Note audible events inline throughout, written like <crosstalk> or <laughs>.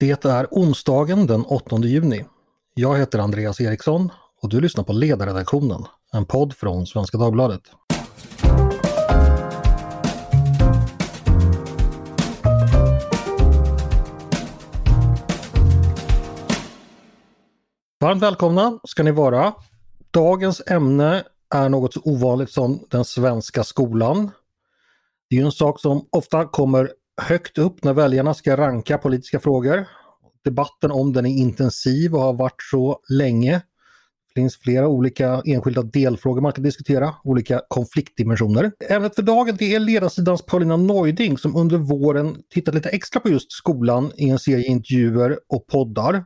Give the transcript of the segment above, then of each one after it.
Det är onsdagen den 8 juni. Jag heter Andreas Eriksson och du lyssnar på Ledarredaktionen, en podd från Svenska Dagbladet. Varmt välkomna ska ni vara. Dagens ämne är något så ovanligt som den svenska skolan. Det är en sak som ofta kommer högt upp när väljarna ska ranka politiska frågor. Debatten om den är intensiv och har varit så länge. Det finns flera olika enskilda delfrågor man kan diskutera, olika konfliktdimensioner. Ämnet för dagen det är ledarsidans Paulina Neuding som under våren tittat lite extra på just skolan i en serie intervjuer och poddar.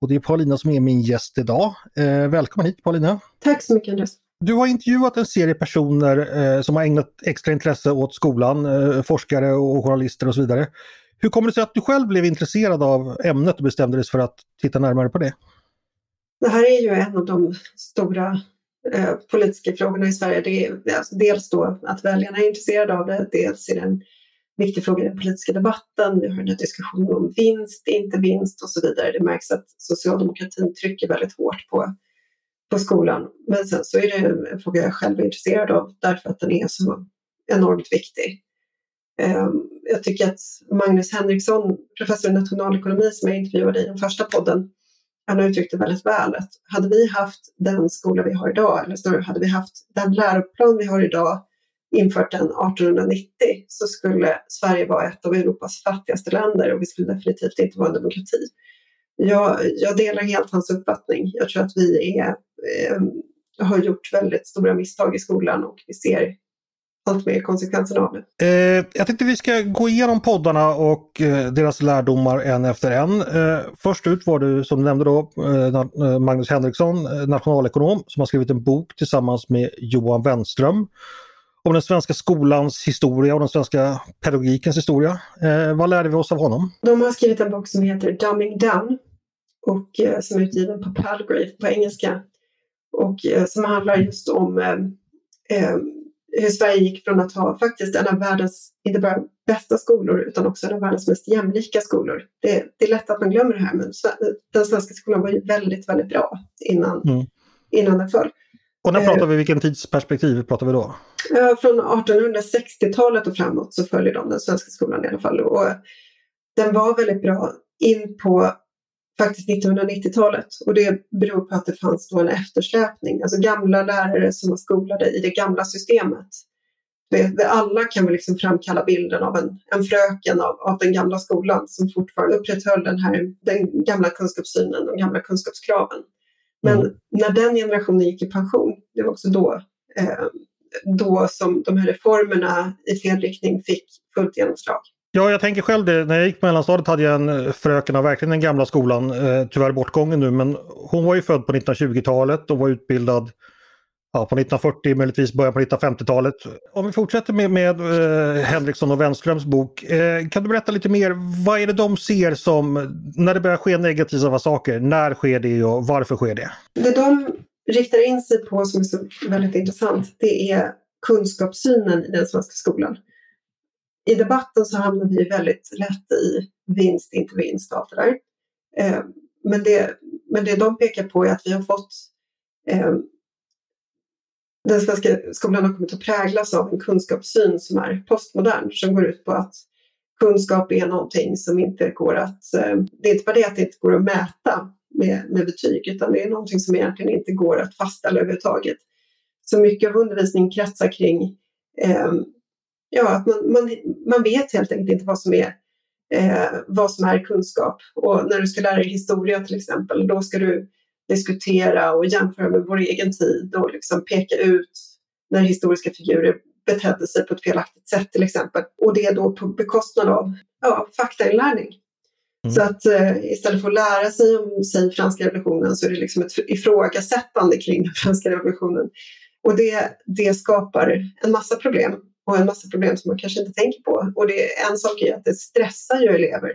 Och det är Paulina som är min gäst idag. Eh, välkommen hit Paulina! Tack så mycket Andreas! Du har intervjuat en serie personer eh, som har ägnat extra intresse åt skolan, eh, forskare och journalister och så vidare. Hur kommer det sig att du själv blev intresserad av ämnet och bestämde dig för att titta närmare på det? Det här är ju en av de stora eh, politiska frågorna i Sverige. Det är alltså dels då att väljarna är intresserade av det, dels är det en viktig fråga i den politiska debatten. Vi har den här diskussionen om vinst, inte vinst och så vidare. Det märks att socialdemokratin trycker väldigt hårt på på skolan. Men sen så är det en fråga jag själv är intresserad av därför att den är så enormt viktig. Ehm, jag tycker att Magnus Henriksson, professor i nationalekonomi som jag intervjuade i den första podden, han har uttryckt det väldigt väl att hade vi haft den skola vi har idag, eller snarare hade vi haft den läroplan vi har idag infört den 1890 så skulle Sverige vara ett av Europas fattigaste länder och vi skulle definitivt inte vara en demokrati. Jag, jag delar helt hans uppfattning. Jag tror att vi är eh, har gjort väldigt stora misstag i skolan och vi ser allt mer konsekvenserna av det. Eh, jag tänkte vi ska gå igenom poddarna och eh, deras lärdomar en efter en. Eh, först ut var du som du nämnde då eh, eh, Magnus Henriksson, eh, nationalekonom som har skrivit en bok tillsammans med Johan Wenström om den svenska skolans historia och den svenska pedagogikens historia. vad lärde vi oss av honom? De har skrivit en bok som heter Dumbing Down och som är utgiven på Palgrave på engelska och eh, som handlar just om eh, eh, hur Sverige gick från att ha faktiskt en av världens, inte bara bästa skolor, utan också en av världens mest jämlika skolor. Det, det är lätt att man glömmer det här, men den svenska skolan var ju väldigt, väldigt bra innan, mm. innan den föll. Och när pratar vi, vilken tidsperspektiv pratar vi då? Från 1860-talet och framåt så följer de den svenska skolan i alla fall. Och den var väldigt bra in på faktiskt 1990-talet och det beror på att det fanns då en eftersläpning, alltså gamla lärare som var skolade i det gamla systemet. Alla kan väl liksom framkalla bilden av en, en fröken av, av den gamla skolan som fortfarande upprätthöll den, här, den gamla kunskapssynen, de gamla kunskapskraven. Men mm. när den generationen gick i pension, det var också då, eh, då som de här reformerna i fel riktning fick fullt genomslag. Ja, jag tänker själv det. När jag gick på mellanstadiet hade jag en eh, fröken av verkligen den gamla skolan, eh, tyvärr bortgången nu, men hon var ju född på 1920-talet och var utbildad ja, på 1940, möjligtvis början på 1950-talet. Om vi fortsätter med, med eh, Henriksson och Wenströms bok, eh, kan du berätta lite mer, vad är det de ser som, när det börjar ske negativa saker, när sker det och varför sker det? Det de riktar in sig på som är så väldigt intressant, det är kunskapssynen i den svenska skolan i debatten så hamnar vi väldigt lätt i vinst, inte vinst och allt det där. Eh, men, det, men det de pekar på är att vi har fått eh, den svenska skolan har kommit att präglas av en kunskapssyn som är postmodern, som går ut på att kunskap är någonting som inte går att... Eh, det är inte bara det att det inte går att mäta med, med betyg, utan det är någonting som egentligen inte går att fastställa överhuvudtaget. Så mycket av undervisningen kretsar kring eh, ja, att man, man, man vet helt enkelt inte vad som är eh, vad som är kunskap. Och när du ska lära dig historia till exempel, då ska du diskutera och jämföra med vår egen tid och liksom peka ut när historiska figurer betedde sig på ett felaktigt sätt till exempel. Och det då på bekostnad av ja, faktainlärning. Mm. Så att eh, istället för att lära sig om säg, franska revolutionen så är det liksom ett ifrågasättande kring den franska revolutionen. Och det, det skapar en massa problem och en massa problem som man kanske inte tänker på. Och det, en sak är att det stressar ju elever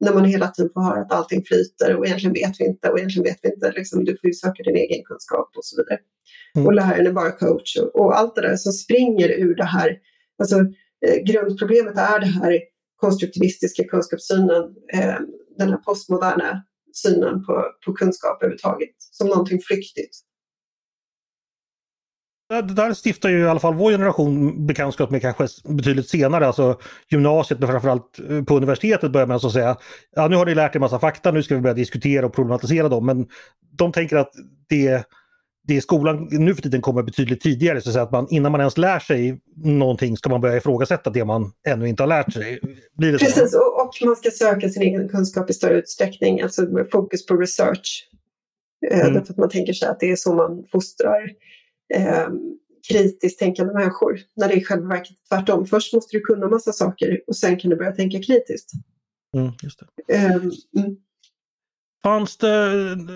när man hela tiden får höra att allting flyter och egentligen vet vi inte och egentligen vet vi inte. Liksom, du får ju söka din egen kunskap och så vidare. Mm. Och läraren är bara coach och, och, allt det där som springer ur det här. Alltså, eh, grundproblemet är det här konstruktivistiska kunskapssynen. Eh, den här postmoderna synen på, på kunskap överhuvudtaget som någonting flyktigt. Det där stiftar ju i alla fall vår generation bekantskap med kanske betydligt senare, alltså gymnasiet men framförallt eh, på universitetet börjar man så att säga, ja nu har ni lärt er massa fakta, nu ska vi börja diskutera och problematisera dem, men de tänker att det, det skolan nu för tiden kommer betydligt tidigare, så att, man, innan man ens lär sig någonting ska man börja ifrågasätta det man ännu inte har lärt sig. Precis, och, och, man ska söka sin egen kunskap i större utsträckning, alltså med fokus på research. Eh, mm. Därför att man tänker sig att det är så man fostrar eh, kritiskt tänkande människor. När det i själva verket är tvärtom. Först måste du kunna massa saker och sen kan du börja tänka kritiskt. Mm, just det. Eh, mm. Fanns det,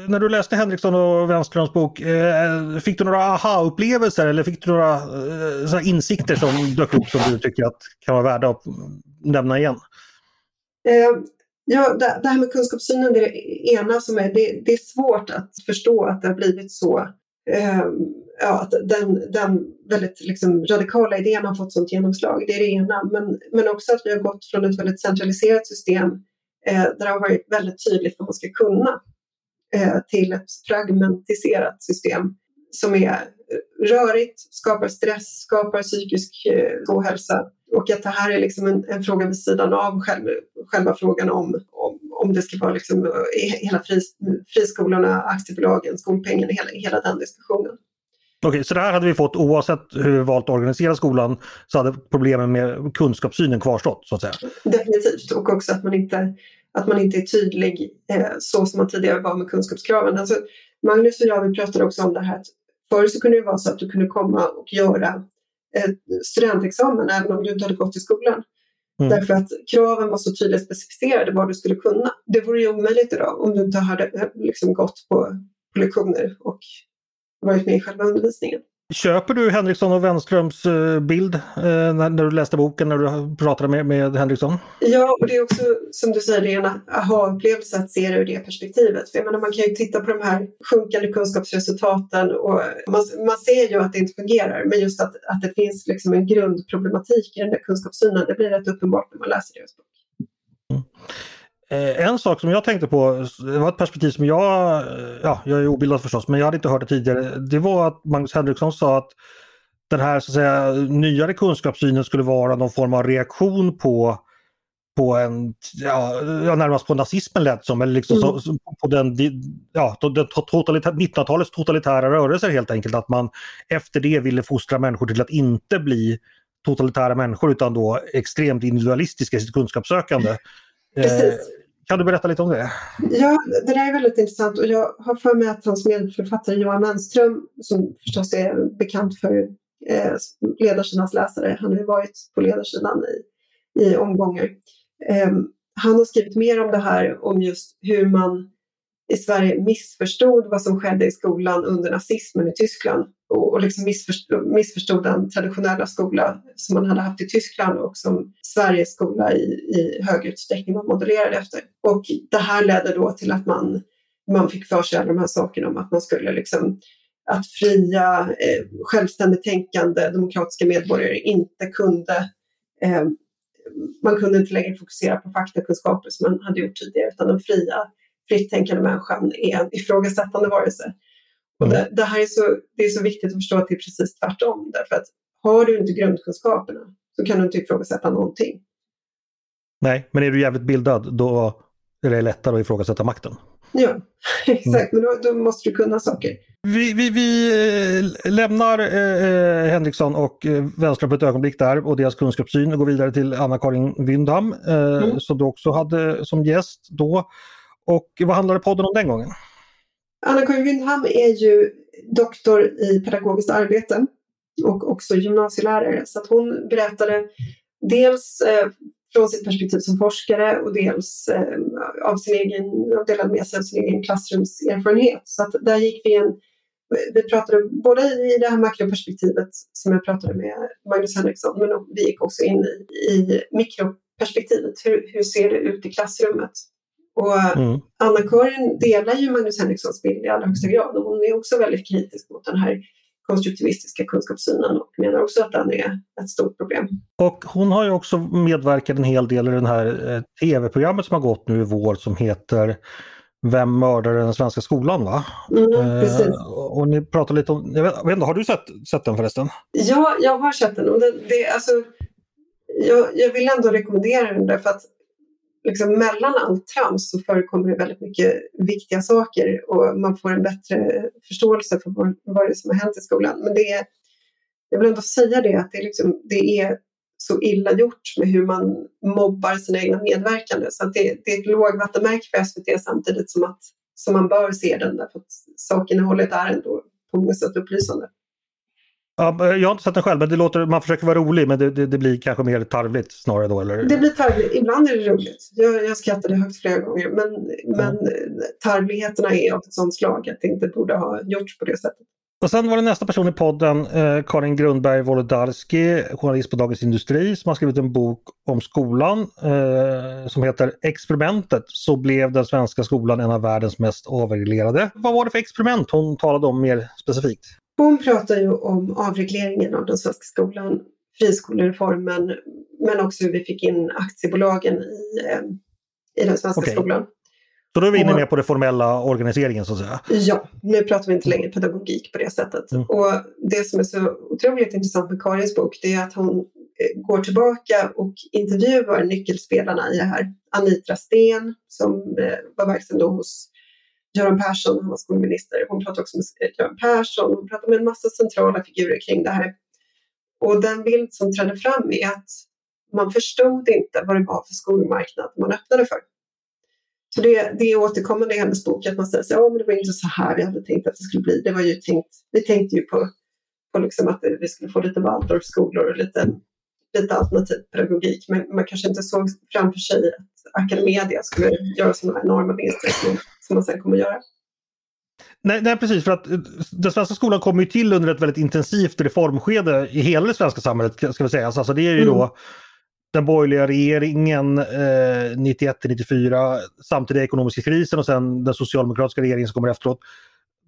när du läste Henriksson och Wenströms bok, eh, fick du några aha-upplevelser eller fick du några eh, insikter som dök upp som du tycker att kan vara värda att nämna igen? Eh, ja, det, här med kunskapssynen, det är det ena som är, det, det är svårt att förstå att det har blivit så eh, ja, att den, den väldigt liksom, radikala idén har fått sånt genomslag. Det är det ena. Men, men också att vi har gått från ett väldigt centraliserat system eh, där det har varit väldigt tydligt vad man ska kunna eh, till ett fragmentiserat system som är rörigt, skapar stress, skapar psykisk eh, ohälsa och att det här är liksom en, en fråga vid sidan av själv, själva frågan om, om, om det ska vara liksom, eh, hela fris, friskolorna, aktiebolagen, skolpengen, hela, hela den diskussionen. Okej, så det här hade vi fått oavsett hur vi valt att organisera skolan så hade problemen med kunskapssynen kvarstått så att säga? Definitivt och också att man inte, att man inte är tydlig eh, så som man tidigare var med kunskapskraven. Alltså, Magnus och jag vi pratade också om det här att förr så kunde det vara så att du kunde komma och göra studentexamen även om du inte hade gått i skolan. Mm. Därför att kraven var så tydligt specificerade vad du skulle kunna. Det vore ju omöjligt idag om du inte hade eh, liksom gått på lektioner och varit med i själva undervisningen. Köper du Henriksson och Wenströms eh, bild eh, när, när, du läste boken, när du pratade med, med Henriksson? Ja, och det är också som du säger, det är en aha-upplevelse att se det ur det perspektivet. För jag menar, man kan ju titta på de här sjunkande kunskapsresultaten och man, man ser ju att det inte fungerar, men just att, att det finns liksom en grundproblematik i den där kunskapssynen, det blir rätt uppenbart när man läser deras bok. Mm. Eh, en sak som jag tänkte på, det var ett perspektiv som jag, ja, jag är obildad förstås, men jag hade inte hört det tidigare. Det var att Magnus Henriksson sa att den här så att säga, nyare kunskapssynen skulle vara någon form av reaktion på, på en, ja, närmast på nazismen lät som, eller liksom mm. så, på den, ja, den 1900-talets totalitära rörelser helt enkelt. Att man efter det ville fostra människor till att inte bli totalitära människor utan då extremt individualistiska i sitt kunskapssökande. Precis. Kan du berätta lite om det? Ja, det där är väldigt intressant och jag har för mig att hans medförfattare Johan Wenström, som förstås är bekant för eh, ledarsidans läsare, han har ju varit på ledarsidan i, i omgångar. Eh, han har skrivit mer om det här, om just hur man i Sverige missförstod vad som skedde i skolan under nazismen i Tyskland och, och liksom missförstod, missförstod den traditionella skola som man hade haft i Tyskland och som Sveriges skola i, i hög utsträckning var modellerad efter. Och det här ledde då till att man, man fick för sig alla de här sakerna om att man skulle liksom att fria, eh, självständigt tänkande demokratiska medborgare inte kunde eh, man kunde inte längre fokusera på faktakunskaper som man hade gjort tidigare utan den fria fritt tänkande människan är en ifrågasättande varelse. Och mm. det, det, här är så, det är så viktigt att förstå att det är precis tvärtom. Därför att har du inte grundkunskaperna så kan du inte ifrågasätta någonting. Nej, men är du jävligt bildad då är det lättare att ifrågasätta makten. Ja, <laughs> exakt. Men då, då, måste du kunna saker. Vi, vi, vi eh, lämnar eh, eh, Henriksson och eh, Wenström för ett ögonblick där och deras kunskapssyn och går vidare till Anna-Karin Wyndham eh, mm. som du också hade som gäst då. Och vad handlade podden om den gången? Anna-Karin Wyndham är ju doktor i pedagogiskt arbete och också gymnasielärare. Så att hon berättade dels eh, från sitt perspektiv som forskare och dels eh, av sin egen, delade med sig av sin egen klassrumserfarenhet. Så att där gick vi en vi pratade både i det här makroperspektivet som jag pratade med Magnus Henriksson, men vi gick också in i, i mikroperspektivet. Hur, hur ser det ut i klassrummet? Och mm. Anna-Karin delar ju Magnus Henrikssons bild i allra högsta grad och hon är också väldigt kritisk mot den här konstruktivistiska kunskapssynen och menar också att den är ett stort problem. Och hon har ju också medverkat en hel del i det här eh, tv-programmet som har gått nu i vår som heter Vem mördade den svenska skolan? va? Mm, precis. Eh, och ni pratar lite om, jag vet, jag vet inte, har du sett, sett den förresten? Ja, jag har sett den. Och det, det, alltså, jag, jag vill ändå rekommendera den därför att liksom, mellan allt trams så förekommer det väldigt mycket viktiga saker och man får en bättre förståelse för vad, vad det är som har hänt i skolan. Men det är, jag vill ändå säga det att det är, liksom, det är så illa gjort med hur man mobbar sina egna medverkande. Så att det, det är ett lågvattenmärke för SVT samtidigt som, att, som man bör se den därför att sakinnehållet är ändå på många sätt upplysande. Ja, jag har inte sett den själv, men det låter, man försöker vara rolig men det, det, det, blir kanske mer tarvligt snarare då? Eller? Det blir tarvligt. Ibland är det roligt. Jag, jag skrattade högt flera gånger. Men, mm. men tarvligheterna är av ett sånt slag att det inte borde ha gjorts på det sättet. Och sen var det nästa person i podden, eh, Karin Grundberg Wolodarski, journalist på Dagens Industri, som har skrivit en bok om skolan eh, som heter Experimentet. Så blev den svenska skolan en av världens mest avreglerade. Vad var det för experiment hon talade om mer specifikt? Hon pratar ju om avregleringen av den svenska skolan, friskolereformen, men också hur vi fick in aktiebolagen i, eh, i den svenska okay. skolan. Så då är vi inne mer på den formella organiseringen så att säga? Ja, nu pratar vi inte längre pedagogik på det sättet. Mm. Och det som är så otroligt intressant med Karins bok det är att hon eh, går tillbaka och intervjuar nyckelspelarna i det här. Anitra Sten som eh, var verksam då hos Göran Persson, han var skolminister. Hon pratade också med eh, Göran Persson, hon pratade med en massa centrala figurer kring det här. Och den bild som trädde fram är att man förstod inte vad det var för skolmarknad man öppnade för. Så det, det är återkommande i hennes bok att man säger att ja, men det var inte så här vi hade tänkt att det skulle bli. Det var ju tänkt, vi tänkte ju på, på liksom att vi skulle få lite Waldorfskolor och lite, lite alternativ pedagogik. Men man kanske inte såg framför sig att Academedia skulle göra sådana enorma vinster som, man sen kommer att göra. Nej, nej, precis, för att eh, den svenska skolan kommer ju till under ett väldigt intensivt reformskede i hela det svenska samhället. ska vi säga. Alltså, det är ju mm. då den borgerliga regeringen eh, 91 94, samtidigt ekonomiska krisen och sen den socialdemokratiska regeringen som kommer efteråt.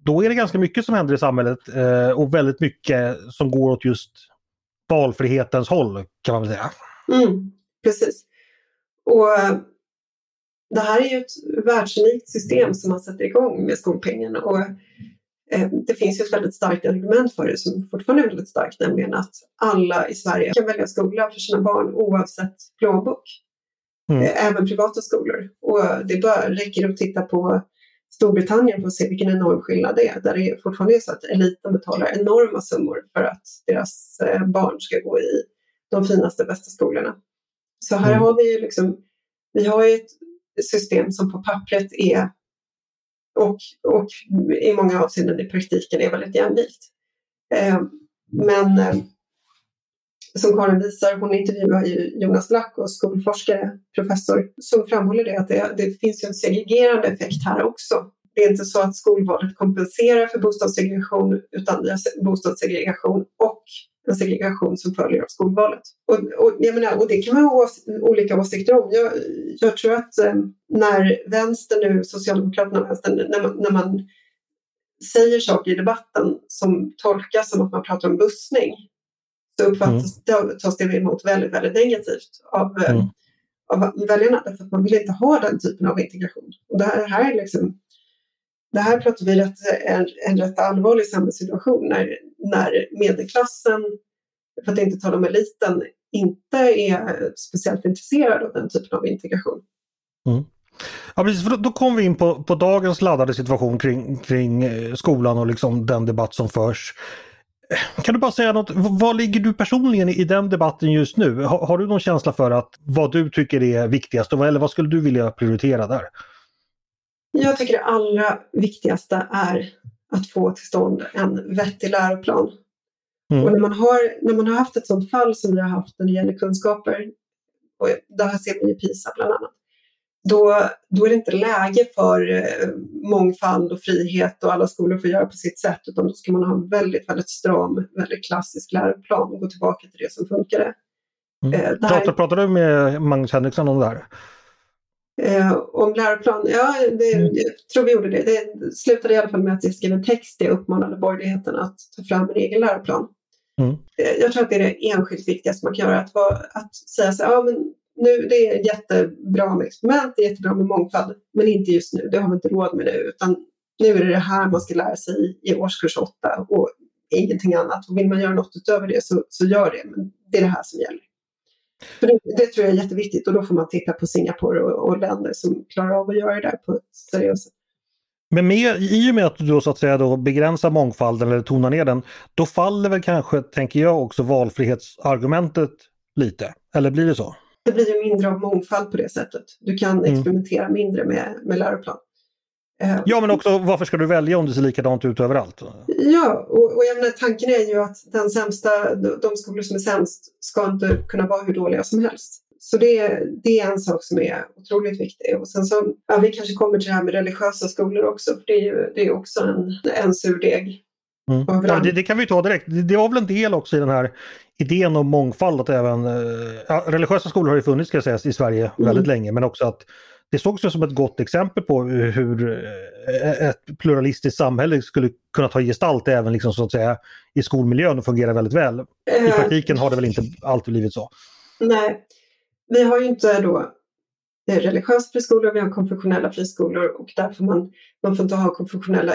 Då är det ganska mycket som händer i samhället eh, och väldigt mycket som går åt just valfrihetens håll kan man väl säga. Mm, precis. Och eh, det här är ju ett världsunikt system som man sätter igång med skolpengen och Eh, det finns ju ett väldigt starkt argument för det som fortfarande är väldigt starkt, nämligen att alla i Sverige kan välja skola för sina barn oavsett plånbok. Mm. Eh, även privata skolor. Och det bara räcker att titta på Storbritannien för att se vilken enorm skillnad det är. Där det fortfarande är så att eliten betalar enorma summor för att deras eh, barn ska gå i de finaste, bästa skolorna. Så här mm. har vi ju liksom, vi har ett system som på pappret är och, och i många avseenden i praktiken är väldigt jämlikt. Eh, men eh, som Karin visar, hon intervjuar ju Jonas Black skolforskare, professor, som framhåller det att det, det finns en segregerande effekt här också. Det är inte så att skolvalet kompenserar för bostadssegregation utan bostadssegregation och en segregation som följer av skolvalet. Och, och, jag menar, och det kan man ha olika åsikter om. Jag, jag tror att eh, när vänstern nu, Socialdemokraterna och vänstern, när man, när man säger saker i debatten som tolkas som att man pratar om bussning så uppfattas mm. tas det emot väldigt, väldigt negativt av, eh, mm. av väljarna därför att man vill inte ha den typen av integration. Och det här, här är liksom det här pratar vi rätt, en, en rätt allvarlig samhällssituation när, när medelklassen, för att inte tala om eliten, inte är speciellt intresserad av den typen av integration. Mm. Ja, precis, för då, då kom vi in på, på dagens laddade situation kring, kring eh, skolan och liksom den debatt som förs. Kan du bara säga något, vad ligger du personligen i den debatten just nu? Har, har du någon känsla för att vad du tycker är viktigast eller vad skulle du vilja prioritera där? Jag tycker det allra viktigaste är att få till stånd en vettig läroplan. Mm. Och när man, har, när man har haft ett sådant fall som vi har haft när det gäller kunskaper, och det här ser vi i PISA bland annat, då, då är det inte läge för eh, mångfald och frihet och alla skolor får göra på sitt sätt, utan då ska man ha en väldigt, väldigt stram, väldigt klassisk läroplan och gå tillbaka till det som funkade. Mm. Eh, här... pratar, pratar du med Magnus Henriksson om det här? Eh, om läroplan, ja, det, Mm. jag tror vi gjorde det. Det slutade i alla fall med att jag skrev en text där jag uppmanade borgerligheten att ta fram en egen läroplan. Mm. Eh, jag tror att det är det enskilt viktigaste man kan göra. Att, vara, att säga så här, ja men nu det är jättebra med experiment, det är jättebra med mångfald, men inte just nu, det har vi inte råd med nu, utan nu är det det här man ska lära sig i årskurs åtta och ingenting annat. Och vill man göra något utöver det så, så gör det, men det är det här som gäller. Det, det tror jag är jätteviktigt och då får man titta på Singapore och, och länder som klarar av att göra det där på ett seriöst sätt. Men med, i och med att du då så att säga då begränsar mångfalden eller tonar ner den, då faller väl kanske, tänker jag, också valfrihetsargumentet lite? Eller blir det så? Det blir ju mindre av mångfald på det sättet. Du kan Mm. experimentera mindre med, med läroplan. Eh, Ja, men också varför ska du välja om det ser likadant ut överallt? Ja, och, och jag menar, tanken är ju att den sämsta, de, skolor som är sämst ska inte kunna vara hur dåliga som helst. Så det, det är en sak som är otroligt viktig. Och sen så, ja, vi kanske kommer till det här med religiösa skolor också, för det är ju det är också en, en surdeg. Mm. Ja, det, det kan vi ta direkt. Det, det var väl en del också i den här idén om mångfald att även eh, ja, religiösa skolor har ju funnits ska sägas i Sverige Mm. väldigt länge men också att det sågs ju som ett gott exempel på hur eh, ett pluralistiskt samhälle skulle kunna ta gestalt även liksom så att säga i skolmiljön och fungera väldigt väl. I Eh, praktiken har det väl inte alltid blivit så. Nej, vi har ju inte då eh, religiösa friskolor, vi har konfessionella friskolor och där får man, man får inte ha konfessionella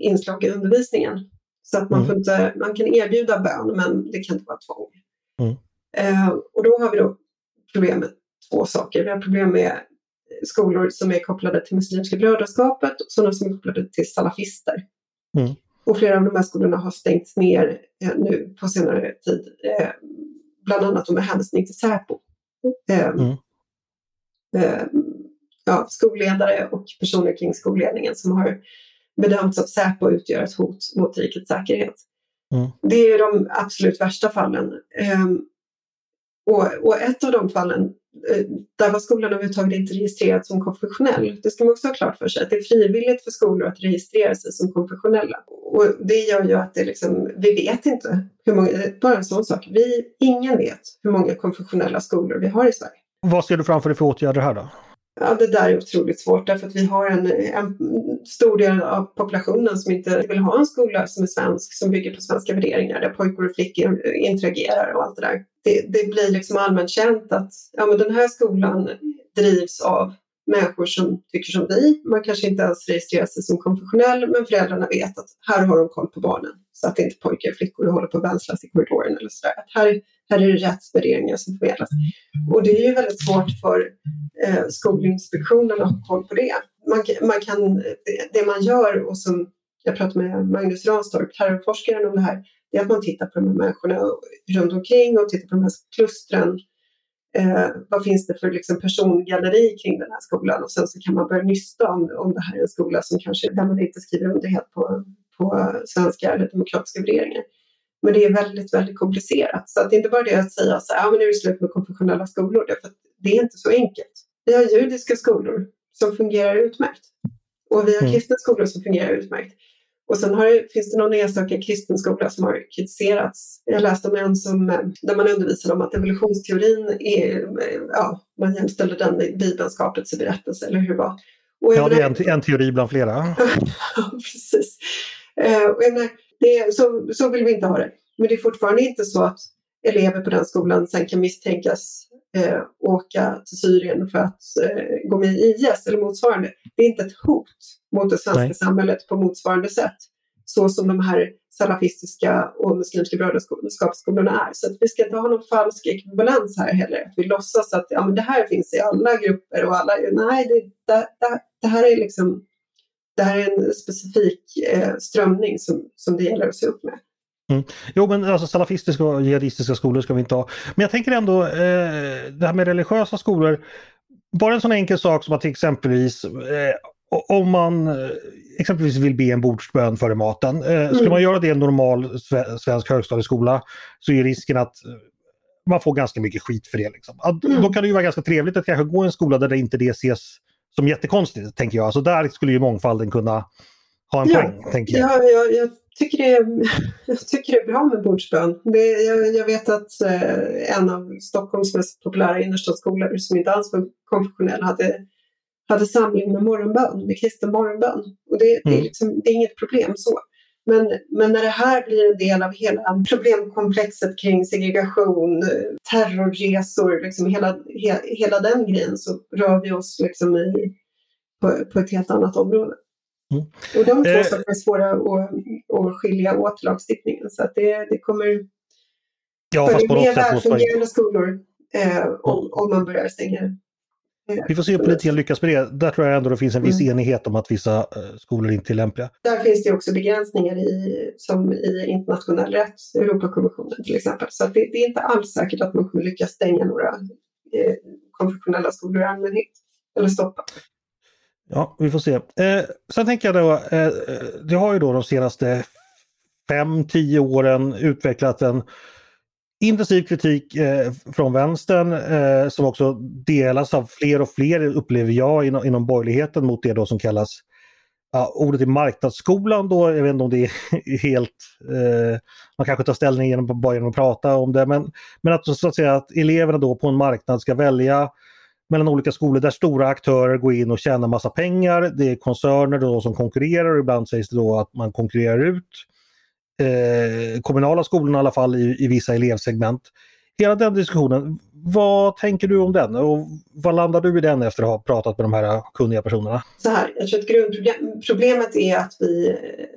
inslag i undervisningen. Så att man, Mm. får inte, man kan erbjuda bön men det kan inte vara tvång. Mm. Eh, och då har vi då problem med två saker. Vi har problem med skolor som är kopplade till Muslimska brödraskapet och sådana som är kopplade till salafister. Mm. Och flera av de här skolorna har stängts ner eh, nu på senare tid. Eh, bland annat med hänvisning till Säpo. Eh, Mm. eh, ja, skolledare och personer kring skolledningen som har bedömts av Säpo utgöra ett hot mot rikets säkerhet. Mm. Det är ju de absolut värsta fallen. Eh, och, och ett av de fallen, Eh, där var skolan överhuvudtaget inte registrerad som konfessionell. Det ska man också ha klart för sig, att det är frivilligt för skolor att registrera sig som konfessionella. Och det gör ju att det liksom, vi vet inte hur många, bara en sån sak, vi, ingen vet hur många konfessionella skolor vi har i Sverige. Vad ser du framför dig för åtgärder här då? Ja, det där är otroligt svårt därför att vi har en, en stor del av populationen som inte vill ha en skola som är svensk, som bygger på svenska värderingar, där pojkar och flickor interagerar och allt det där. Det, det blir liksom allmänt känt att ja, men den här skolan drivs av människor som tycker som vi. Man kanske inte ens registrerar sig som konfessionell, men föräldrarna vet att här har de koll på barnen. Så att inte pojkar och flickor håller på att vänslas i korridoren eller sådär. Att här, här är det rätt värderingar som förmedlas. Och det är ju väldigt svårt för eh, Skolinspektionen att ha koll på det. Man, man kan, det, det man gör och som jag pratade med Magnus Ranstorp, terrorforskaren om det här, det är att man tittar på de här människorna runt omkring och tittar på de här klustren. Eh, vad finns det för liksom, persongalleri kring den här skolan? Och sen så kan man börja nysta om, om det här är en skola som kanske, där man inte skriver under helt på, på svenska eller demokratiska värderingar. Men det är väldigt, väldigt komplicerat. Så att det är inte bara det att säga så här, ja men nu är det slut med konfessionella skolor. Därför att det är inte så enkelt. Vi har judiska skolor som fungerar utmärkt. Och vi har Mm. kristna skolor som fungerar utmärkt. Och sen det, finns det någon enstaka kristen skola som har kritiserats. Jag läste om en som, eh, där man undervisade om att evolutionsteorin är, eh, ja, man jämställde den med Bibelns skapelseberättelse eller hur det var. Och Ja, det är en, en teori bland flera. <laughs> Precis. Eh, och jag menar, det så, så vill vi inte ha det. Men det är fortfarande inte så att elever på den skolan sen kan misstänkas eh, åka till Syrien för att eh, gå med i IS eller motsvarande. Det är inte ett hot mot det svenska Nej. samhället på motsvarande sätt. Så som de här salafistiska och muslimska brödraskapsskolorna är. Så att vi ska inte ha någon falsk ekvivalens här heller. Att vi låtsas att ja, men det här finns i alla grupper och alla... Nej, det, det, det, det här är liksom det här är en specifik eh, strömning som, som det gäller att se upp med. Jo men alltså salafistiska och jihadistiska skolor ska vi inte ha. Men jag tänker ändå eh, det här med religiösa skolor. Bara en sån enkel sak som att till exempelvis eh, om man eh, exempelvis vill be en bordsbön före maten. Eh, skulle Mm. man göra det i en normal sve- svensk högstadieskola så är risken att eh, man får ganska mycket skit för det. Liksom. Att, Mm. Då kan det ju vara ganska trevligt att kanske gå i en skola där det inte det ses som jättekonstigt, tänker jag. Alltså där skulle ju mångfalden kunna ha en Ja. poäng, tänker jag. Ja, jag, jag, tycker det är, <laughs> jag tycker det är bra med bordsbön. Det, jag, jag vet att eh, en av Stockholms mest populära innerstadsskolor som inte alls var konfessionell hade hade samling med morgonbön, med kristen morgonbön. Och det, det, är Mm. liksom, det är inget problem så. Men, men när det här blir en del av hela problemkomplexet kring segregation, terrorresor, liksom hela, he, hela den grejen så rör vi oss liksom i, på, på ett helt annat område. Mm. Och de två Eh. sakerna är svåra att, att skilja åt lagstiftningen. Så att det, det kommer Ja, fast på något sätt måste man... skolor eh, om, om man börjar stänga. Vi får se hur politiken lyckas med det. Där tror jag ändå det finns en viss Mm. enighet om att vissa eh, skolor inte är lämpliga. Där finns det också begränsningar i, som i internationell rätt, Europakonventionen till exempel. Så det, det är inte alls säkert att man kommer lyckas stänga några eh, konfessionella skolor i allmänhet. Eller stoppa. Ja, vi får se. Eh, sen tänker jag då, eh, eh, det har ju då de senaste fem, tio åren utvecklat en intensiv kritik eh, från vänstern eh, som också delas av fler och fler, upplever jag, inom, inom borgerligheten mot det då som kallas Ja, ordet i marknadsskolan då, jag vet inte om det är <laughs> helt... Eh, man kanske tar ställning genom, bara genom att prata om det, men, men att, så att säga att eleverna då på en marknad ska välja mellan olika skolor där stora aktörer går in och tjänar massa pengar. Det är koncerner då som konkurrerar och ibland sägs det då att man konkurrerar ut eh, kommunala skolorna i alla fall i, i vissa elevsegment. Hela den diskussionen, vad tänker du om den och vad landar du i den efter att ha pratat med de här kunniga personerna? Så här, jag tror att grundproblemet är att vi,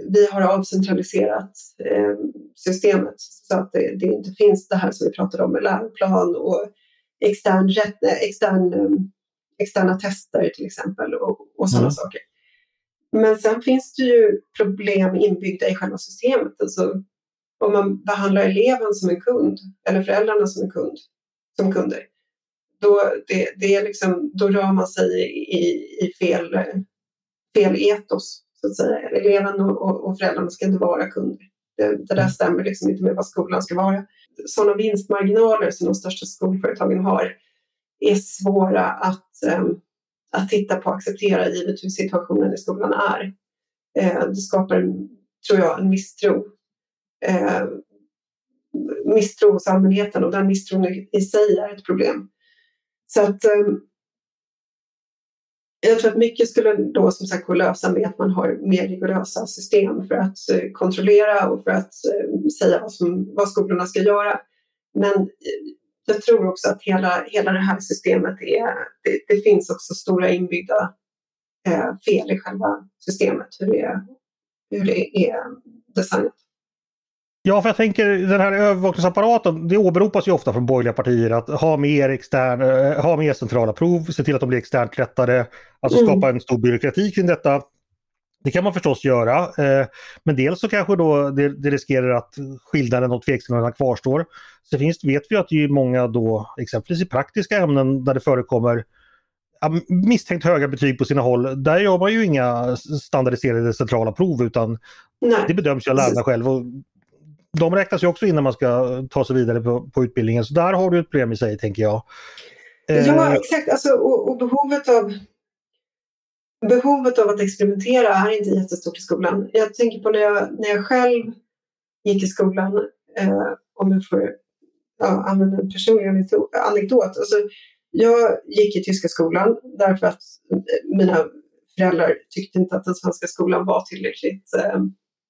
vi har avcentraliserat eh, systemet så att det, det inte finns det här som vi pratade om med läroplan och extern, extern, eh, externa tester till exempel och, och sådana Mm. saker. Men sen finns det ju problem inbyggda i själva systemet. Alltså, om man behandlar eleven som en kund eller föräldrarna som en kund, som kunder, då, det, det är liksom, då rör man sig i, i fel, fel etos. Så att säga. Eleven och, och, och föräldrarna ska inte vara kunder. Det, det där stämmer liksom inte med vad skolan ska vara. Sådana vinstmarginaler som de största skolföretagen har är svåra att, eh, att titta på och acceptera givet hur situationen i skolan är. Eh, det skapar, tror jag, en misstro. Eh, misstro hos allmänheten och den misstron i, i sig är ett problem. Så att eh, jag tror att mycket skulle då som sagt gå att lösa med att man har mer rigorösa system för att eh, kontrollera och för att eh, säga vad, som, vad skolorna ska göra. Men eh, jag tror också att hela, hela det här systemet är, det, det finns också stora inbyggda eh, fel i själva systemet, hur det är, hur det är designat. Ja, för jag tänker den här övervakningsapparaten, det åberopas ju ofta från borgerliga partier att ha mer, extern, eh, ha mer centrala prov, se till att de blir externt rättade, alltså Mm. skapa en stor byråkrati kring detta. Det kan man förstås göra, eh, men dels så kanske då det, det riskerar att skillnaden och tveksamheterna kvarstår. Så finns, vet vi att det är många då, exempelvis i praktiska ämnen där det förekommer ja, misstänkt höga betyg på sina håll. Där gör man ju inga standardiserade centrala prov utan Nej. det bedöms ju av lärarna själv. Och de räknas ju också in när man ska ta sig vidare på, på utbildningen. Så där har du ett problem i sig, tänker jag. Eh, Ja, exakt. Alltså, och, och behovet, av, behovet av att experimentera är inte jättestort i skolan. Jag tänker på när jag, när jag själv gick i skolan, eh, om jag får ja, använda en personlig anekdot. Alltså, jag gick i tyska skolan därför att eh, mina föräldrar tyckte inte att den svenska skolan var tillräckligt eh,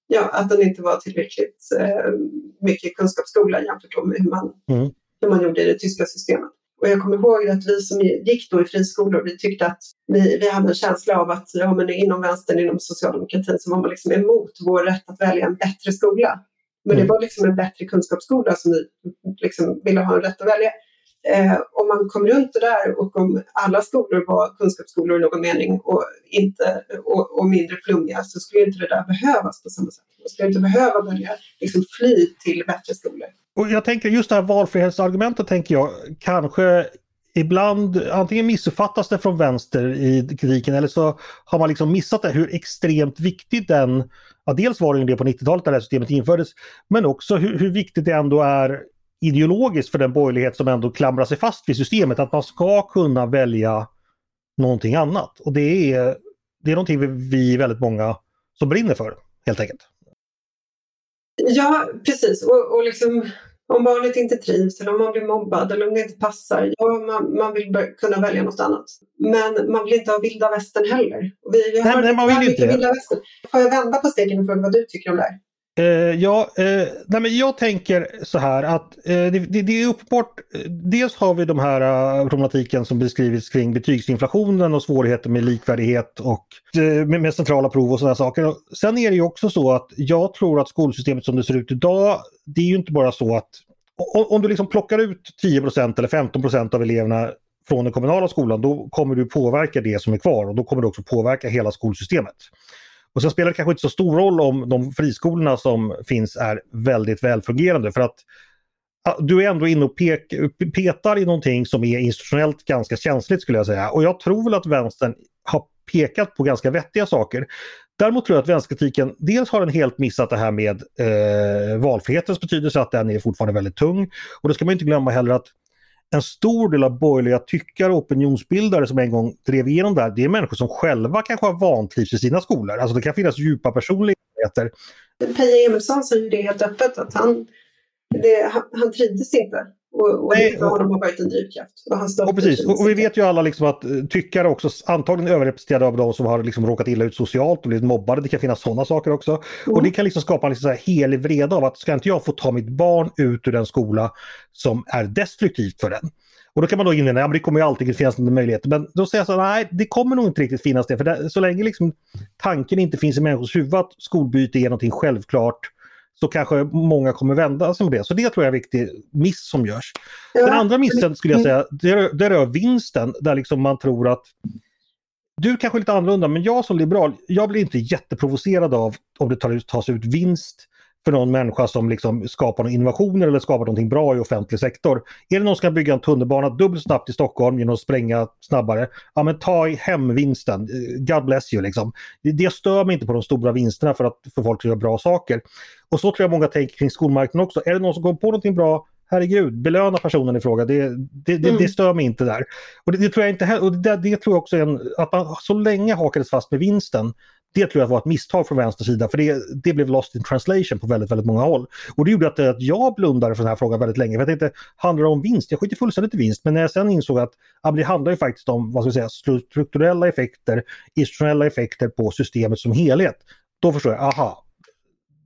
Ja, att den inte var tillräckligt eh, mycket kunskapsskola jämfört med hur man, Mm. hur man gjorde i det tyska systemet. Och jag kommer ihåg att vi som gick då i friskolor, vi tyckte att vi, vi hade en känsla av att ja, men inom vänstern, inom socialdemokratin, så var man liksom emot vår rätt att välja en bättre skola. Men Mm. det var liksom en bättre kunskapsskola som vi liksom ville ha en rätt att välja. Eh, om man kom runt det där och om alla skolor var kunskapsskolor i någon mening och, inte, och, och mindre flummiga så skulle inte det där behövas på samma sätt. Man skulle inte behöva välja liksom fly till bättre skolor. Och jag tänker just det här valfrihetsargumentet tänker jag kanske ibland antingen missuppfattas det från vänster i kritiken eller så har man liksom missat det hur extremt viktigt den, ja dels var det ju det på 90-talet när det här systemet infördes, men också hur, hur viktigt det ändå är ideologiskt för den borgerlighet som ändå klamrar sig fast vid systemet att man ska kunna välja någonting annat. Och det är, det är någonting vi, vi är väldigt många som brinner för helt enkelt. Ja, precis. Och, och liksom, om barnet inte trivs eller om man blir mobbad eller om det inte passar, ja, man, man vill kunna välja något annat. Men man vill inte ha vilda västern heller. Vi, nej, nej, man vill inte vilda västern. Får jag vända på steken och fråga vad du tycker om det här? Eh, ja, eh, nej men jag tänker så här att eh, det, det, det, är uppenbart, eh, dels har vi de här eh, problematiken som beskrivits kring betygsinflationen och svårigheter med likvärdighet och eh, med, med centrala prov och sådana saker. Sen är det ju också så att jag tror att skolsystemet som det ser ut idag, det är ju inte bara så att om, om du liksom plockar ut 10% eller 15% av eleverna från den kommunala skolan, då kommer du påverka det som är kvar och då kommer du också påverka hela skolsystemet. Och sen spelar det kanske inte så stor roll om de friskolorna som finns är väldigt välfungerande för att du är ändå inne och pek, petar i någonting som är institutionellt ganska känsligt skulle jag säga. Och jag tror väl att vänstern har pekat på ganska vettiga saker. Däremot tror jag att vänsterkritiken dels har den helt missat det här med eh, valfrihetens betydelse, att den är fortfarande väldigt tung. Och då ska man inte glömma heller att en stor del av borgerliga tyckare och opinionsbildare som en gång drev igenom det här, det är människor som själva kanske har vantrivts i sina skolor. Alltså det kan finnas djupa personligheter. Peje Emilsson säger det helt öppet att han, det, han, han trivdes inte och, och det honom har varit en drivkraft. Och, han och, precis. och vi vet ju alla liksom att eh, tyckare också antagligen överrepresenterade av de som har liksom råkat illa ut socialt och blivit mobbade. Det kan finnas sådana saker också. Mm. Och det kan liksom skapa en liksom helig vrede av att ska inte jag få ta mitt barn ut ur den skola som är destruktivt för den. Och då kan man då invända, ja det kommer ju alltid finnas en möjlighet. Men då säger jag så nej det kommer nog inte riktigt finnas det. För det, så länge liksom tanken inte finns i människors huvud att skolbyte är någonting självklart så kanske många kommer vända sig mot det. Så det tror jag är en viktig miss som görs. Den andra missen skulle jag säga, det rör, det rör vinsten där liksom man tror att du kanske är lite annorlunda men jag som liberal, jag blir inte jätteprovocerad av om det tas ut vinst för någon människa som liksom skapar innovationer eller skapar någonting bra i offentlig sektor. Är det någon som ska bygga en tunnelbana dubbelt snabbt i Stockholm genom att spränga snabbare, ja men ta hem vinsten. God bless you liksom. Det stör mig inte på de stora vinsterna för att få folk att göra bra saker. Och så tror jag många tänker kring skolmarknaden också. Är det någon som kommer på någonting bra, herregud, belöna personen i fråga. Det, det, det, mm. det stör mig inte där. Och det, tror jag inte och det, det tror jag också en, att man så länge hakades fast med vinsten det tror jag var ett misstag från vänster sida för det, det blev lost in translation på väldigt, väldigt många håll. Och det gjorde att, att jag blundade för den här frågan väldigt länge. För jag tänkte, handlar det om vinst? Jag skiter fullständigt i vinst. Men när jag sen insåg att ja, det handlar ju faktiskt om vad ska jag säga, strukturella effekter, institutionella effekter på systemet som helhet. Då förstår jag, aha.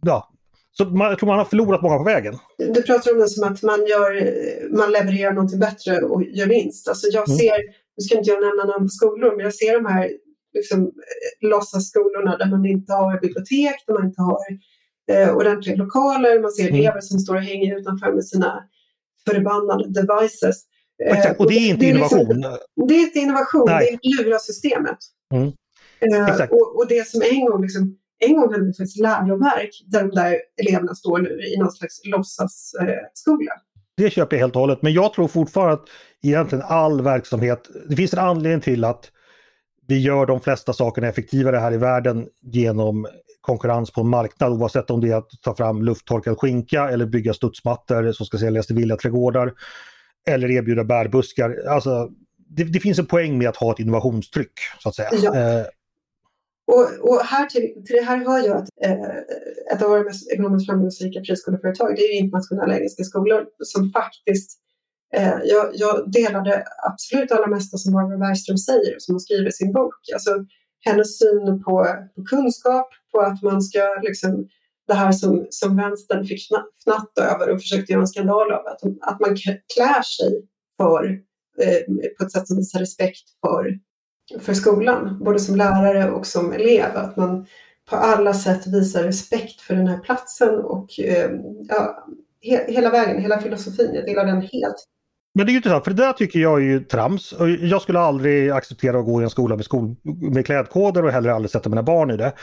Ja, så man, jag tror man har förlorat många på vägen. Du pratar om det som att man, gör, man levererar någonting bättre och gör vinst. Alltså jag mm. ser, nu ska inte jag nämna namn på skolor, men jag ser de här liksom, eh, låtsasskolorna där man inte har bibliotek, där man inte har eh, ordentliga lokaler. Man ser mm. elever som står och hänger utanför med sina förbannade devices. Eh, och det är inte det är innovation? Liksom, det är inte innovation, Nej. det är lura systemet. Mm. Eh, och, och, det som en gång liksom, en gång hade vi faktiskt läroverk där de där eleverna står nu i någon slags låtsasskola. Eh, det köper jag helt och hållet, men jag tror fortfarande att egentligen all verksamhet, det finns en anledning till att vi gör de flesta sakerna effektivare här i världen genom konkurrens på en marknad oavsett om det är att ta fram lufttorkad skinka eller bygga studsmattor som ska säljas till villaträdgårdar. Eller erbjuda bärbuskar. Alltså, det, det, finns en poäng med att ha ett innovationstryck så att säga. Ja. Eh. Och, och, här till, till det här hör jag att eh, ett av våra mest ekonomiskt framgångsrika friskoleföretag det är internationella engelska skolor som faktiskt Eh, jag, jag delade absolut allra mesta som Barbara Bergström säger, som hon skriver i sin bok. Alltså, hennes syn på, på kunskap, på att man ska liksom, det här som, som vänstern fick fnatt över och försökte göra en skandal av, att, att man klär sig för, eh, på ett sätt som visar respekt för, för skolan, både som lärare och som elev. Att man på alla sätt visar respekt för den här platsen och eh, ja, he, hela vägen, hela filosofin, jag delar den helt. Men det är ju intressant, för det där tycker jag är ju trams. Jag skulle aldrig acceptera att gå i en skola med, skol, med klädkoder och heller aldrig sätta mina barn i det.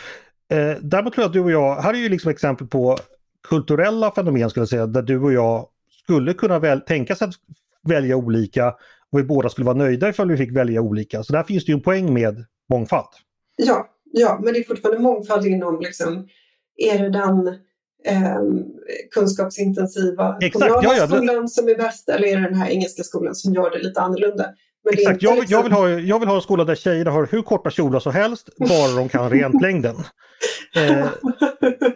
Eh, däremot tror jag att du och jag, här är ju liksom exempel på kulturella fenomen skulle jag säga, där du och jag skulle kunna väl, tänka sig att välja olika och vi båda skulle vara nöjda ifall vi fick välja olika. Så där finns det ju en poäng med mångfald. Ja, ja men det är fortfarande mångfald inom liksom, är det den eh, kunskapsintensiva Exakt, kommunala ja, skolan det... som är bäst eller är det den här engelska skolan som gör det lite annorlunda? Exakt, jag, liksom... jag, vill ha, jag vill ha en skola där tjejerna har hur korta kjolar som helst, bara de kan rent längden. <laughs> Eh,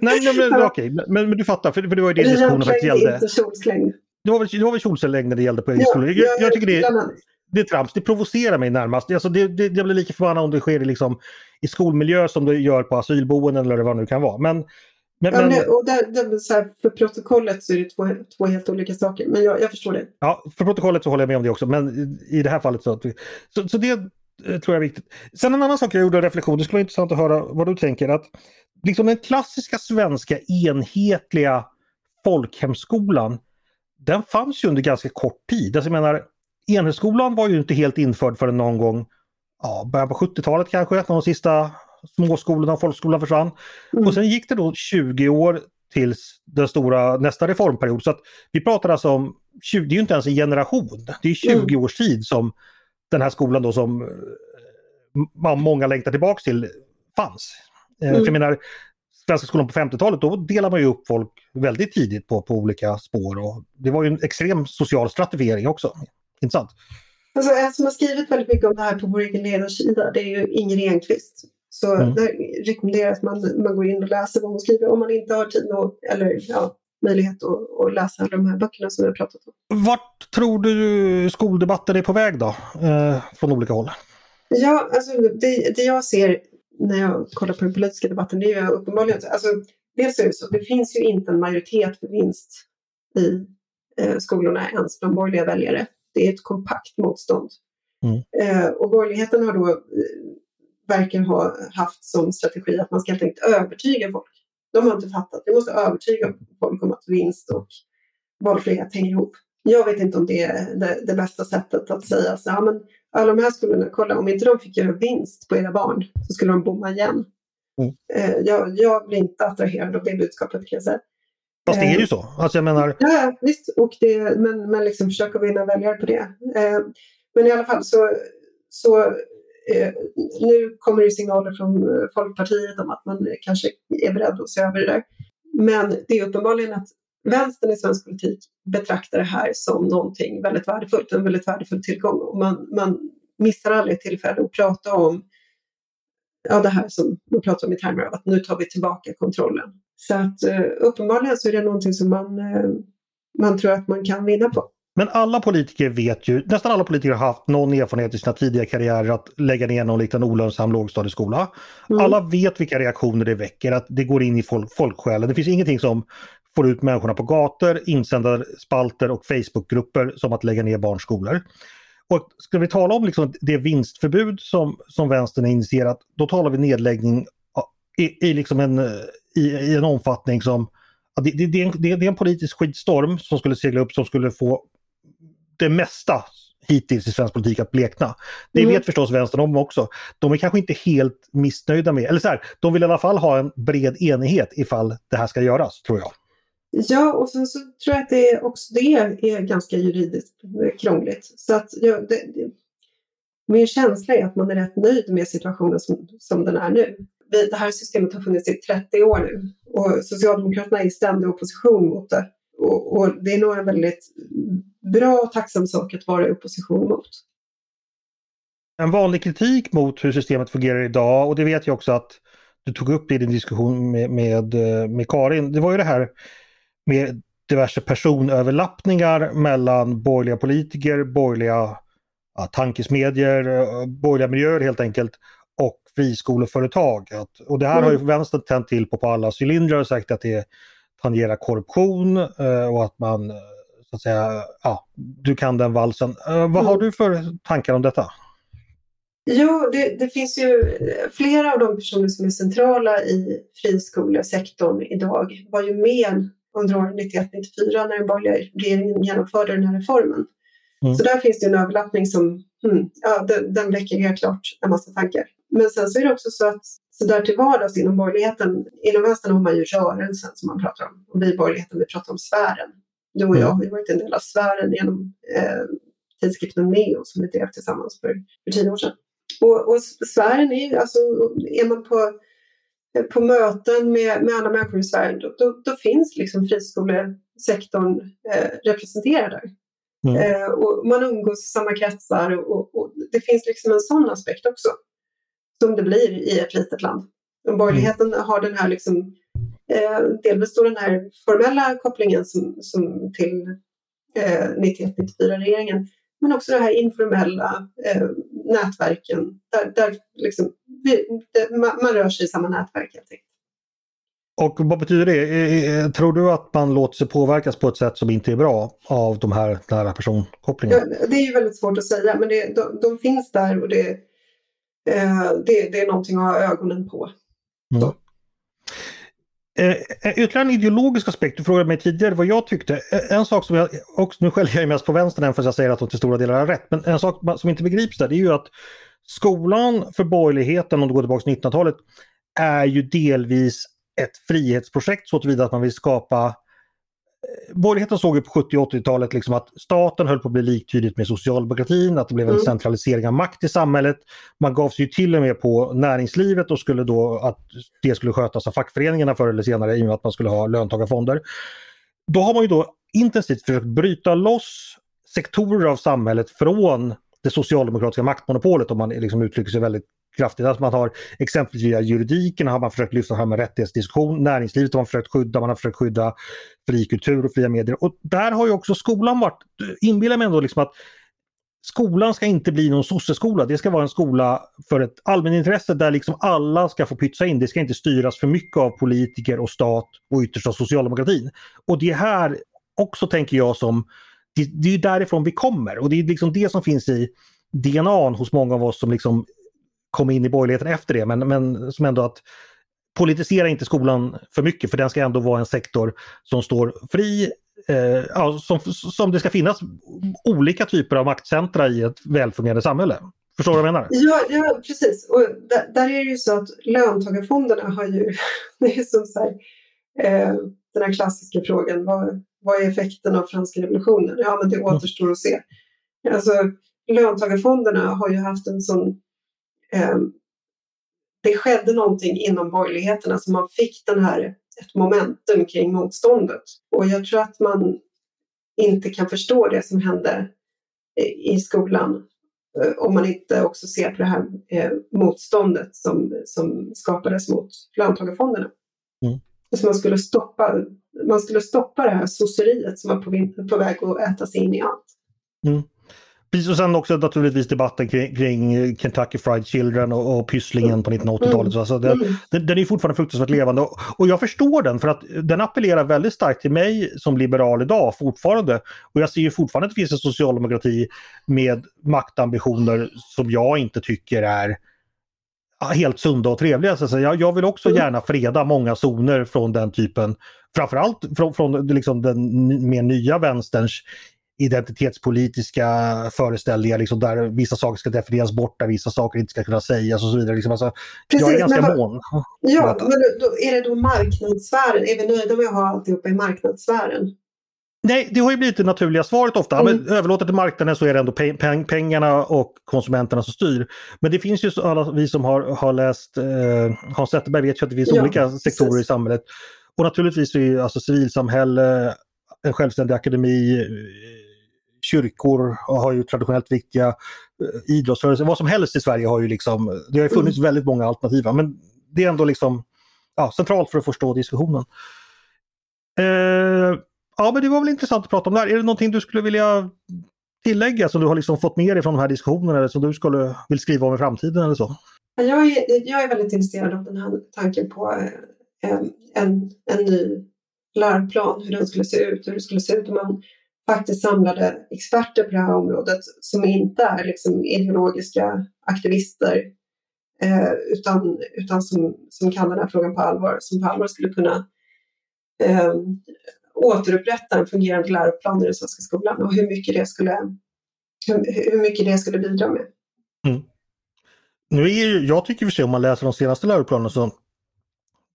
nej, nej, men, okej, men, men, du fattar, för, för det var ju det diskussionen faktiskt gällde. inte. Det var väl, det var väl kjolslängd när det gällde på ja, jag, jag, jag tycker det, det är trams, det provocerar mig närmast. Alltså det, det, jag blir lika förbannad om det sker i, liksom, i skolmiljö som det gör på asylboenden eller vad det nu kan vara. Men, men, ja, men, och där, där, så här, för protokollet så är det två, två helt olika saker, men jag, jag, förstår det. Ja, för protokollet så håller jag med om det också, men i det här fallet så... Så, så det eh, tror jag är viktigt. Sen en annan sak jag gjorde en reflektion, det skulle vara intressant att höra vad du tänker. att liksom Den klassiska svenska enhetliga folkhemsskolan, den fanns ju under ganska kort tid. Alltså jag menar, enhetsskolan var ju inte helt införd förrän någon gång, ja, början på 70-talet kanske, när de sista småskolorna och folkskolan försvann. Mm. Och sen gick det då 20 år tills den stora nästa reformperiod. Så att vi pratar alltså om, 20, det är ju inte ens en generation, det är 20 mm. års tid som den här skolan då som eh, många längtar tillbaks till fanns. Mm. För jag menar, Svenska skolan på 50-talet, då delade man ju upp folk väldigt tidigt på, på olika spår. Och det var ju en extrem social stratifiering också. Intressant. Alltså, en som har skrivit väldigt mycket om det här på vår egen ledarsida, det är ju Inger Enqvist. Så mm. där rekommenderas att man, man går in och läser vad hon skriver om man inte har tid och, eller ja, möjlighet att, att läsa alla de här böckerna som vi har pratat om. Vart tror du skoldebatten är på väg då, eh, från olika håll? Ja, alltså det, det jag ser när jag kollar på den politiska debatten, det är ju uppenbarligen, alltså dels är det så, det finns ju inte en majoritet för vinst i eh, skolorna ens bland borgerliga väljare. Det är ett kompakt motstånd. Mm. Eh, och borgerligheten har då eh, verkar ha haft som strategi att man ska helt enkelt övertyga folk. De har inte fattat. Vi måste övertyga folk om att vinst och valfrihet hänger ihop. Jag vet inte om det är det, det bästa sättet att säga så ja, men alla de här skolorna, kolla om inte de fick göra vinst på era barn så skulle de bomma igen. Mm. Eh, jag, jag blir inte attraherad av det budskapet kan jag säga. Fast det är ju så. Alltså jag menar... Ja, visst. Och det, men, men liksom försöka vinna väljare på det. Eh, men i alla fall så, så eh, Eh, nu kommer det signaler från eh, Folkpartiet om att man kanske är beredd att se över det där. Men det är uppenbarligen att vänstern i svensk politik betraktar det här som någonting väldigt värdefullt, en väldigt värdefull tillgång. Och man, man missar aldrig ett tillfälle att prata om ja, det här som man pratar om i termer av att nu tar vi tillbaka kontrollen. Så att eh, uppenbarligen så är det någonting som man, man tror att man kan vinna på. Men alla politiker vet ju, nästan alla politiker har haft någon erfarenhet i sina tidiga karriärer att lägga ner någon liten olönsam lågstadieskola. Mm. Alla vet vilka reaktioner det väcker, att det går in i folk, folksjälen. Det finns ingenting som får ut människorna på gator, insändarspalter och Facebookgrupper som att lägga ner barnskolor. Och ska vi tala om liksom det vinstförbud som, som vänstern har initierat, då talar vi nedläggning i, i, liksom en, i, i en omfattning som det, det, det, är en, det, är en, politisk skitstorm som skulle segla upp som skulle få det mesta hittills i svensk politik att blekna. Det mm. vet förstås vänstern om också. De är kanske inte helt missnöjda med, eller så här, de vill i alla fall ha en bred enighet ifall det här ska göras, tror jag. Ja, och sen så tror jag att det också det är ganska juridiskt krångligt. Så att ja, det, det, min känsla är att man är rätt nöjd med situationen som, som den är nu. Det här systemet har funnits i 30 år nu och Socialdemokraterna är i ständig opposition mot det. Och, och det är nog en väldigt bra och tacksam sak att vara i opposition mot. En vanlig kritik mot hur systemet fungerar idag och det vet jag också att du tog upp i din diskussion med, med, med Karin, det var ju det här med diverse personöverlappningar mellan borgerliga politiker, borgerliga ja, tankesmedjor, borgerliga miljöer helt enkelt och friskoleföretag. Och det här mm. har ju mm. vänstern tänt till på, på alla cylindrar och sagt att det tangerar korruption eh, och att man så att säga, ja, du kan den valsen. Eh, vad mm. har du för tankar om detta? Jo, det, det, finns ju flera av de personer som är centrala i friskolesektorn idag var ju med under åren 91-94 när den borgerliga regeringen genomförde den här reformen. Mm. Så där finns det en överlappning som hmm, ja, den, den väcker helt klart en massa tankar. Men sen så är det också så att så där till vardags inom borgerligheten, inom vänstern har man ju rörelsen som man pratar om. Och vi i borgerligheten, vi pratar om sfären. Du och jag mm. har varit en del av sfären genom eh, tidskriften Neo som vi drev tillsammans för, för tio år sedan. Och, och sfären är ju, alltså, är man på på möten med, med alla människor i Sverige, då, då, då finns liksom friskolesektorn eh, representerad där. Mm. Eh, och man umgås i samma kretsar och, och, det finns liksom en sån aspekt också. Som det blir i ett litet land. Borgerligheten mm. har den här liksom, eh, delvis då den här formella kopplingen som, som till eh, 91-94-regeringen, men också de här informella eh, nätverken där, där liksom, vi, det, man, man, rör sig i samma nätverk helt enkelt. Och vad betyder det? Tror du att man låter sig påverkas på ett sätt som inte är bra av de här nära personkopplingarna? Ja, det är ju väldigt svårt att säga, men det, de, de finns där och det, eh, det, det, är någonting att ha ögonen på. Mm. Eh, eh, ytterligare en ideologisk aspekt, du frågade mig tidigare vad jag tyckte. Eh, en sak som jag, och nu skäller jag mest på vänstern än för att jag säger att de till stora delar har rätt, men en sak som inte begrips där det är ju att skolan för borgerligheten, om du går tillbaka till 1900-talet, är ju delvis ett frihetsprojekt så tillvida att man vill skapa borgerligheten såg ju på 70 och 80-talet liksom att staten höll på att bli liktydigt med socialdemokratin, att det blev en mm. centralisering av makt i samhället. Man gav sig ju till och med på näringslivet och skulle då att det skulle skötas av fackföreningarna förr eller senare i och med att man skulle ha löntagarfonder. Då har man ju då intensivt försökt bryta loss sektorer av samhället från det socialdemokratiska maktmonopolet om man liksom uttrycker sig väldigt kraftigt. Att man har exempelvis via juridiken har man försökt lyfta fram en rättighetsdiskussion, näringslivet har man försökt skydda, man har försökt skydda fri kultur och fria medier. Och där har ju också skolan varit, inbillar mig ändå liksom att skolan ska inte bli någon sosseskola. Det ska vara en skola för ett allmänintresse där liksom alla ska få pytsa in. Det ska inte styras för mycket av politiker och stat och ytterst av socialdemokratin. Och det här också tänker jag som, det, det är därifrån vi kommer och det är liksom det som finns i DNA hos många av oss som liksom kom in i borgerligheten efter det, men, men som ändå att politisera inte skolan för mycket för den ska ändå vara en sektor som står fri, eh, ja, som, som det ska finnas olika typer av maktcentra i ett välfungerande samhälle. Förstår du vad jag menar? Ja, ja precis. Och där, där, är det ju så att löntagarfonderna har ju, <laughs> det är som så här, eh, den här klassiska frågan, vad, vad är effekten av franska revolutionen? Ja, men det återstår att se. Alltså, löntagarfonderna har ju haft en sån eh, det skedde någonting inom borgerligheten, alltså man fick den här, ett momentum kring motståndet. Och jag tror att man inte kan förstå det som hände i skolan eh, om man inte också ser på det här eh, motståndet som, som skapades mot löntagarfonderna. Mm. Så man skulle stoppa, man skulle stoppa det här sosseriet som var på, på väg att äta sig in i allt. Mm. Precis, och sen också naturligtvis debatten kring, kring Kentucky Fried Children och, och Pysslingen på 1980-talet. Mm. Den, mm. den, den, är fortfarande fruktansvärt levande och, och, jag förstår den för att den appellerar väldigt starkt till mig som liberal idag fortfarande. Och jag ser ju fortfarande att det finns en socialdemokrati med maktambitioner som jag inte tycker är helt sunda och trevliga. Så jag, jag vill också mm. gärna freda många zoner från den typen, framförallt från, från liksom den mer nya vänsterns identitetspolitiska föreställningar liksom, där vissa saker ska definieras bort, där vissa saker inte ska kunna sägas och så vidare. Liksom, alltså, Precis, jag är ganska men, mån. Ja, men är det då marknadssfären? Är vi nöjda med att ha alltihopa i marknadssfären? Nej, det har ju blivit det naturliga svaret ofta. Mm. Men överlåter till marknaden så är det ändå peng pengarna och konsumenterna som styr. Men det finns ju alla vi som har, har läst eh, Hans Zetterberg vet ju att det finns ja, olika sektorer precis. i samhället. Och naturligtvis är ju alltså civilsamhälle, en självständig akademi, kyrkor har ju traditionellt viktiga eh, idrottsrörelser, vad som helst i Sverige har ju liksom, det har funnits mm. väldigt många alternativa men det är ändå liksom ja, centralt för att förstå diskussionen. Eh, ja men det var väl intressant att prata om det här. Är det någonting du skulle vilja tillägga som du har liksom fått med dig från de här diskussionerna eller som du skulle vill skriva om i framtiden eller så? Jag är, jag är väldigt intresserad av den här tanken på eh, en, en, en ny läroplan, hur den skulle se ut, hur det skulle se ut om man faktiskt samlade experter på det här området som inte är liksom ideologiska aktivister eh, utan, utan som, som kan den här frågan på allvar, som på allvar skulle kunna eh, återupprätta en fungerande läroplan i den svenska skolan och hur mycket det skulle, hur, hur mycket det skulle bidra med. Mm. Nu är ju, jag tycker för sig om man läser de senaste läroplanerna så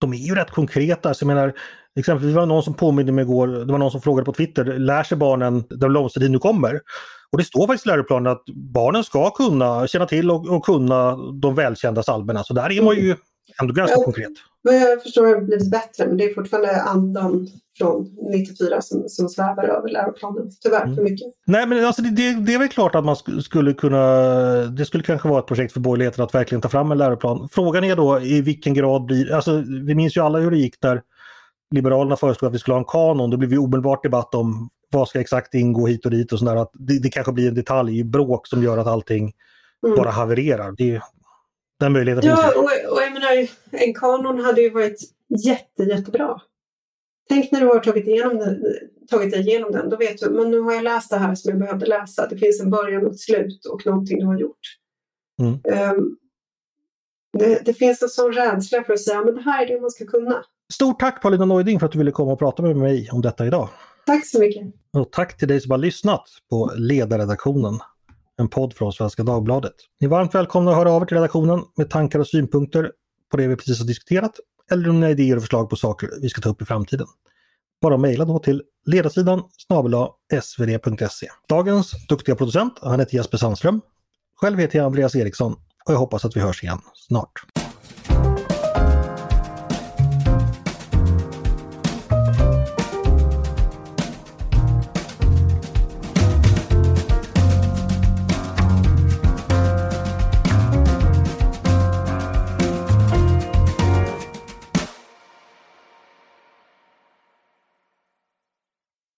de är ju rätt konkreta. Så jag menar, exempelvis var det någon som påminde mig igår, det var någon som frågade på Twitter, lär sig barnen där blomstertid nu kommer? Och det står faktiskt i läroplanen att barnen ska kunna känna till och, och kunna de välkända salmerna. Så där är man ju ändå ganska konkret. Vad jag förstår har det blivit bättre, men det är fortfarande andan från 94 som, som svävar över läroplanen. Tyvärr Mm. för mycket. Nej men alltså det, det, det är väl klart att man sk- skulle kunna, det skulle kanske vara ett projekt för borgerligheten att verkligen ta fram en läroplan. Frågan är då i vilken grad blir, alltså vi minns ju alla hur det gick där Liberalerna föreslog att vi skulle ha en kanon. Då blev vi omedelbart debatt om vad ska exakt ingå hit och dit och sådär. Att det, det kanske blir en detaljbråk som gör att allting Mm. bara havererar. Det, den möjligheten finns Ja, ju. och, och jag menar, en kanon hade ju varit jätte, jättebra. Tänk när du har tagit, igenom den, tagit dig igenom den, då vet du, men nu har jag läst det här som jag behövde läsa. Det finns en början och ett slut och någonting du har gjort. Mm. Ehm, det, det finns en sån rädsla för att säga, men det här är det man ska kunna. Stort tack Paulina Neuding för att du ville komma och prata med mig om detta idag. Tack så mycket. Och tack till dig som har lyssnat på Ledarredaktionen, en podd från Svenska Dagbladet. Ni är varmt välkomna att höra av er till redaktionen med tankar och synpunkter på det vi precis har diskuterat eller om ni har idéer och förslag på saker vi ska ta upp i framtiden. Bara mejla då till ledarsidan snabel svd.se. Dagens duktiga producent, han heter Jesper Sandström. Själv heter jag Andreas Eriksson och jag hoppas att vi hörs igen snart.